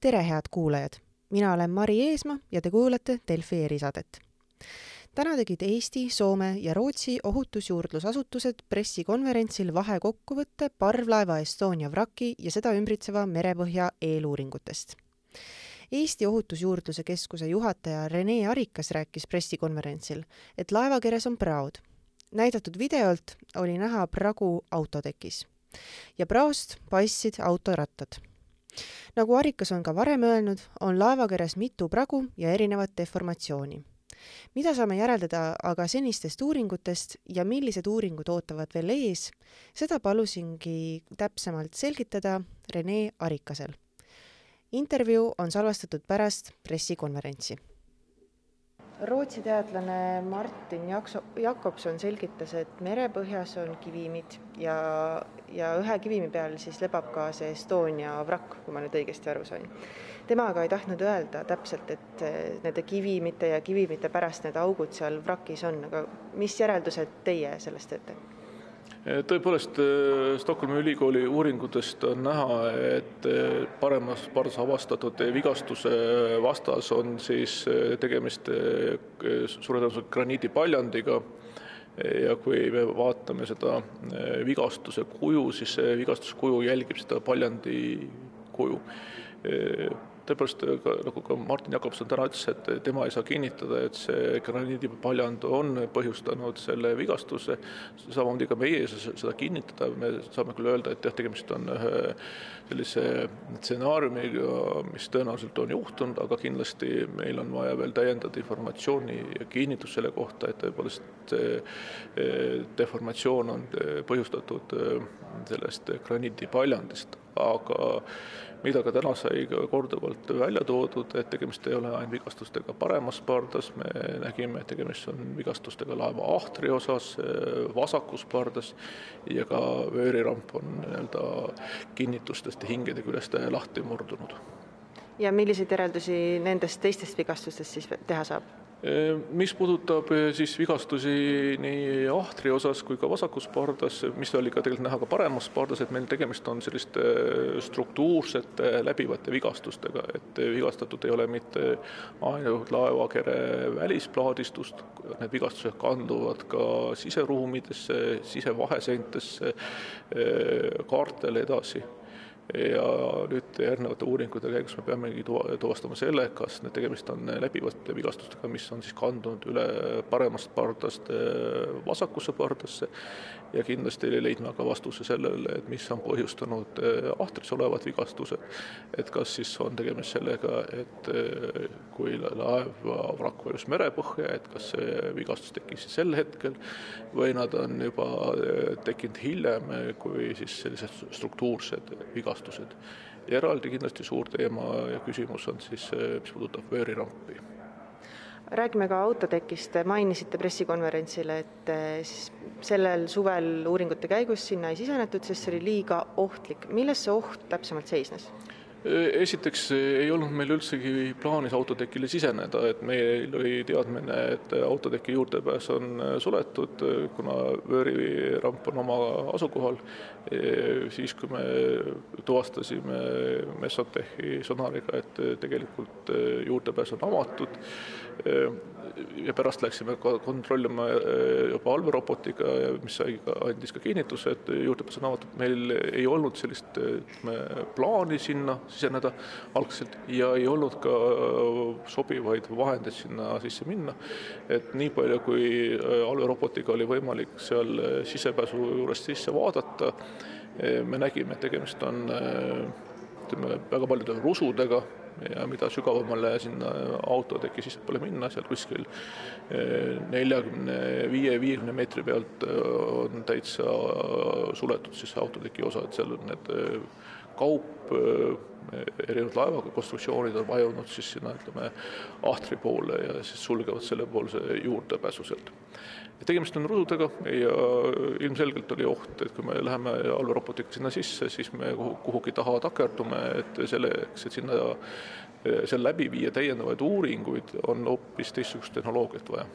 tere, head kuulajad! mina olen Mari Eesmaa ja te kuulate Delfi erisaadet. täna tegid Eesti, Soome ja Rootsi ohutusjuurdlusasutused pressikonverentsil vahekokkuvõtte parvlaeva Estonia vraki ja seda ümbritseva merepõhja eeluuringutest. Eesti Ohutusjuurdluse Keskuse juhataja Rene Arikas rääkis pressikonverentsil, et laevakeres on praod. näidatud videolt oli näha pragu autotekis ja praost paistsid autorattad nagu Arikas on ka varem öelnud, on laevakeres mitu pragu ja erinevat deformatsiooni. mida saame järeldada aga senistest uuringutest ja millised uuringud ootavad veel ees, seda palusingi täpsemalt selgitada Rene Arikasel. intervjuu on salvestatud pärast pressikonverentsi Rootsi teadlane Martin Jakobson selgitas, et merepõhjas on kivimid ja, ja ühe kivimi peal siis lebab ka see Estonia vrakk, kui ma nüüd õigesti aru sain. tema aga ei tahtnud öelda täpselt, et nende kivimite ja kivimite pärast need augud seal vrakis on, aga mis järeldused teie sellest teete? Tõepoolest, äh, Stockholmi ülikooli uuringutest on näha, et äh, paremas pardas avastatud vigastuse vastas on siis äh, tegemist suure tõenäosusega graniidipaljandiga. Ja kui me vaatame seda vigastuse kuju, siis see vigastuse kuju jälgib seda paljandi kuju tõepoolest, nagu ka Martin Jakobson täna ütles, et tema ei saa kinnitada, et see graniidipaljand on põhjustanud selle vigastuse, samamoodi ka meie ei saa seda kinnitada, me saame küll öelda, et jah, tegemist on ühe sellise stsenaariumiga, mis tõenäoliselt on juhtunud, aga kindlasti meil on vaja veel täiendada informatsiooni ja kinnitust selle kohta, et tõepoolest eh, deformatsioon on põhjustatud eh, sellest graniidipaljandist, aga mida ka täna sai korduvalt välja toodud, et tegemist ei ole ainult vigastustega paremas pardas, me nägime, et tegemist on vigastustega laeva ahtri osas, vasakus pardas ja ka vööriramp on nii-öelda kinnitustest ja hingede küljest lahti murdunud. ja milliseid järeldusi nendest teistest vigastustest siis teha saab? Mis puudutab eh, siis vigastusi nii ahtri osas kui ka vasakus pardas, mis oli ka tegelikult näha ka paremas pardas, et meil tegemist on selliste struktuursete läbivate vigastustega, et vigastatud ei ole mitte ainult laevakere välisplaadistust, need vigastused kanduvad ka siseruumidesse, sisevaheseintesse, eh, kaartele edasi ja nüüd järgnevate uuringute käigus me peamegi tuva-, tuvastama selle, kas need tegemist on läbivate vigastustega, mis on siis kandunud üle paremast pardast äh, vasakusse pardasse ja kindlasti leidma ka vastuse sellele, et mis on põhjustanud äh, ahtris olevad vigastused. et kas siis on tegemist sellega, et äh, kui laeva vrakk vajus merepõhja, et kas see vigastus tekkis sel hetkel või nad on juba tekkinud hiljem, kui siis sellised struktuursed vigastused rahastused. eraldi kindlasti suur teema ja küsimus on siis, mis puudutab vöörirampi räägime ka autotekist, mainisite pressikonverentsil, et eh, siis sellel suvel uuringute käigus sinna ei sisenetud, sest see oli liiga ohtlik. milles see oht täpsemalt seisnes? Esiteks ei olnud meil üldsegi plaanis autotekile siseneda, et meil oli teadmine, et autoteki juurdepääs on suletud, kuna vööriramp on oma asukohal. siis, kui me tuvastasime Messotechi sonariga, et tegelikult juurdepääs on avatud ja pärast läksime ka kontrollima äh, juba allveerobotiga, mis sai ka, andis ka kinnituse, et juurdepääs on avatud, meil ei olnud sellist ütleme, plaani sinna siseneda algselt ja ei olnud ka sobivaid vahendeid sinna sisse minna. et nii palju, kui äh, allveerobotiga oli võimalik seal äh, sisepääsu juurest sisse vaadata, me nägime, et tegemist on ütleme, väga paljude rusudega ja mida sügavamale sinna autoteki sissepoole minna, seal kuskil neljakümne viie, viiekümne meetri pealt on täitsa suletud siis autoteki osa, et seal on need kaup, erinevad laevaga konstruktsioonid on vajunud siis sinna ütleme ahtri poole ja siis sulgevad sellepoolse juurdepääsu sealt. Tegemist on rududega ja ilmselgelt oli oht, et kui me läheme allveerobotiga sinna sisse, siis me kuhugi taha takerdume, et selleks, et sinna seal läbi viia täiendavaid uuringuid, on hoopis teistsugust tehnoloogiat vaja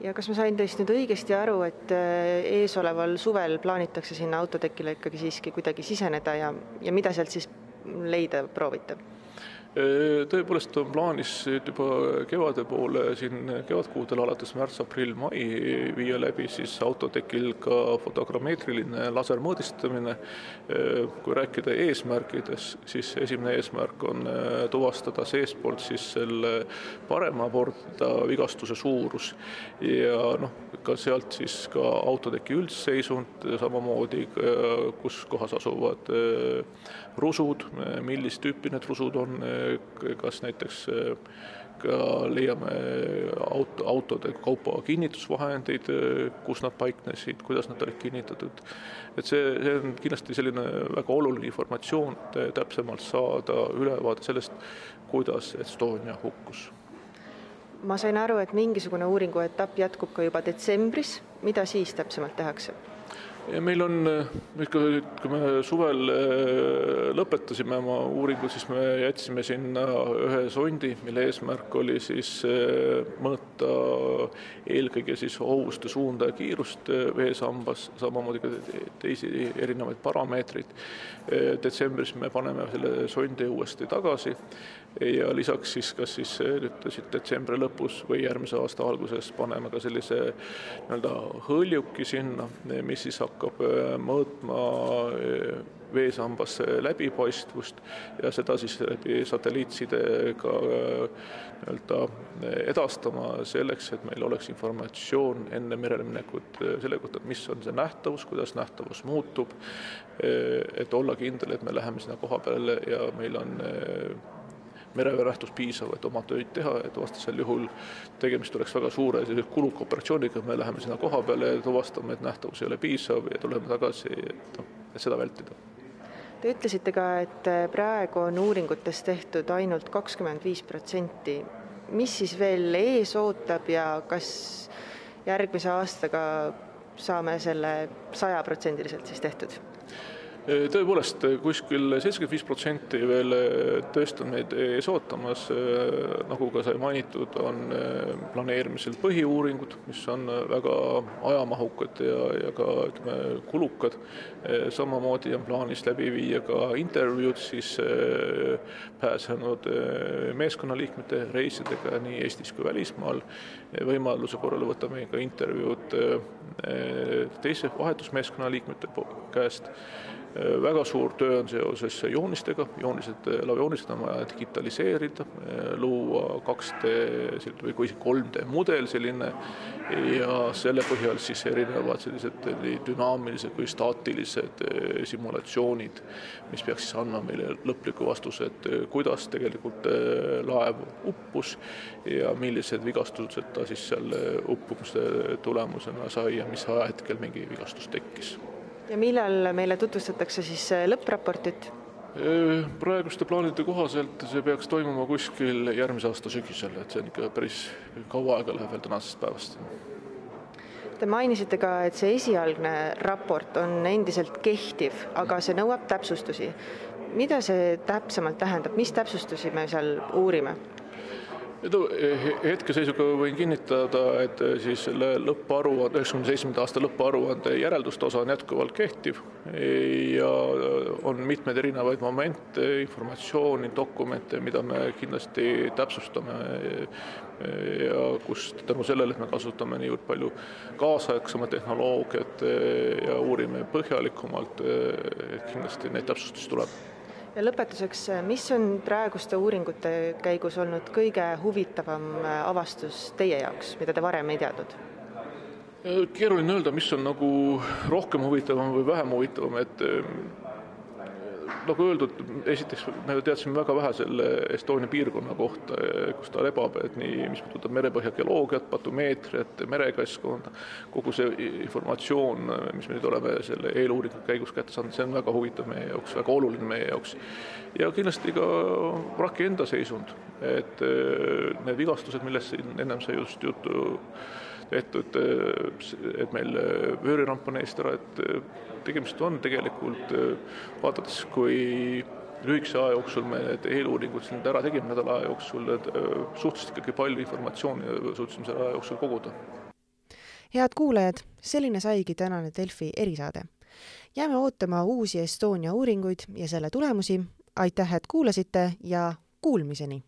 ja kas ma sain teist nüüd õigesti aru, et äh, eesoleval suvel plaanitakse sinna autotekile ikkagi siiski kuidagi siseneda ja, ja mida sealt siis leida proovite? Tõepoolest on plaanis juba kevade poole siin kevadkuudel alates märts, aprill, mai viia läbi siis autotekil ka fotogrammeetriline lasermõõdistamine. kui rääkida eesmärkides, siis esimene eesmärk on tuvastada seestpoolt siis selle parema porda vigastuse suurus ja noh, ka sealt siis ka autoteki üldseisund, samamoodi kus kohas asuvad rusud, millist tüüpi need rusud on, kas näiteks ka leiame auto, autode kaupa kinnitusvahendeid, kus nad paiknesid, kuidas nad olid kinnitatud. et see, see on kindlasti selline väga oluline informatsioon, et täpsemalt saada ülevaade sellest, kuidas Estonia hukkus ma sain aru, et mingisugune uuringu etapp jätkub ka juba detsembris, mida siis täpsemalt tehakse? Ja meil on, ikka, kui me suvel äh, lõpetasime oma uuringu, siis me jätsime sinna ühe sondi, mille eesmärk oli siis äh, mõõta eelkõige siis hovuste suunda ja kiirust äh, veesambas, samamoodi ka teisi erinevaid parameetreid. detsembris me paneme selle sondi uuesti tagasi ja lisaks siis kas siis ütlesid detsembri lõpus või järgmise aasta alguses paneme ka sellise nii-öelda hõljuki sinna, mis siis hakkab äh, mõõtma äh, veesambasse läbipaistvust ja seda siis läbi satelliitsidega äh, nii-öelda edastama selleks, et meil oleks informatsioon enne merele minekut selle kohta, mis on see nähtavus, kuidas nähtavus muutub, et olla kindel, et me läheme sinna koha peale ja meil on mereväe piisav, et oma töid teha, et vastasel juhul tegemist oleks väga suure kuluka operatsiooniga, me läheme sinna koha peale ja tuvastame, et nähtavus ei ole piisav ja tuleme tagasi, et noh, et seda vältida. Te ütlesite ka, et praegu on uuringutes tehtud ainult kakskümmend viis protsenti. mis siis veel ees ootab ja kas järgmise aastaga saame selle sajaprotsendiliselt siis tehtud? Tõepoolest, kuskil seitsekümmend viis protsenti veel tõesti on meid ees ootamas, nagu ka sai mainitud, on planeerimisel põhiuuringud, mis on väga ajamahukad ja, ja ka ütleme, kulukad. samamoodi on plaanis läbi viia ka intervjuud siis pääsenud meeskonnaliikmete reisidega nii Eestis kui välismaal. võimaluse korral võtame ka intervjuud teise vahetusmeeskonna liikmete käest väga suur töö on seoses joonistega, joonised, lavajoonised on vaja digitaliseerida, luua 2D või kui 3D mudel selline ja selle põhjal siis erinevad sellised nii dünaamilised kui staatilised äh, simulatsioonid, mis peaks siis andma meile lõpliku vastuse, et kuidas tegelikult laev uppus ja millised vigastused ta siis seal uppumise tulemusena sai ja mis ajahetkel mingi vigastus tekkis ja millal meile tutvustatakse siis äh, lõppraportit? Äh, praeguste plaanide kohaselt see peaks toimuma kuskil järgmise aasta sügisel, et see on ikka päris kaua aega läheb veel tänasest päevast. Te mainisite ka, et see esialgne raport on endiselt kehtiv, aga see nõuab täpsustusi. mida see täpsemalt tähendab, mis täpsustusi me seal uurime? Hetkeseisuga võin kinnitada, et eh, siis selle lõpparuande, üheksakümne seitsmenda aasta lõpparuande järelduste osa on jätkuvalt kehtiv. Ja on mitmeid erinevaid momente, informatsiooni, dokumente, mida me kindlasti täpsustame ja kus tänu sellele, et me kasutame niivõrd palju kaasaegsemat tehnoloogiat eh, ja uurime põhjalikumalt, eh, kindlasti neid täpsustusi tuleb ja lõpetuseks, mis on praeguste uuringute käigus olnud kõige huvitavam äh, avastus teie jaoks, mida te varem ei teadnud? keeruline öelda, mis on nagu rohkem huvitavam või vähem huvitavam, et nagu öeldud, esiteks me teadsime väga vähe selle Estonia piirkonna kohta, kus ta lebab, et nii, mis puudutab merepõhja geoloogiat, batumeetriat, merekeskkonda, kogu see informatsioon, mis me nüüd oleme selle eeluuringu käigus kätte saanud, see on väga huvitav meie jaoks, väga oluline meie jaoks. ja kindlasti ka vraki enda seisund, et need vigastused, millest siin ennem sai just juttu tehtud, et meil vööriramp on eest ära, et tegemist on tegelikult, vaadates, kui lühikese aja jooksul me need eeluuringud siin ära tegime, nädala aja jooksul, suhteliselt ikkagi palju informatsiooni suutsime selle aja jooksul koguda. head kuulajad, selline saigi tänane Delfi erisaade. jääme ootama uusi Estonia uuringuid ja selle tulemusi. aitäh, et kuulasite ja Kuulmiseni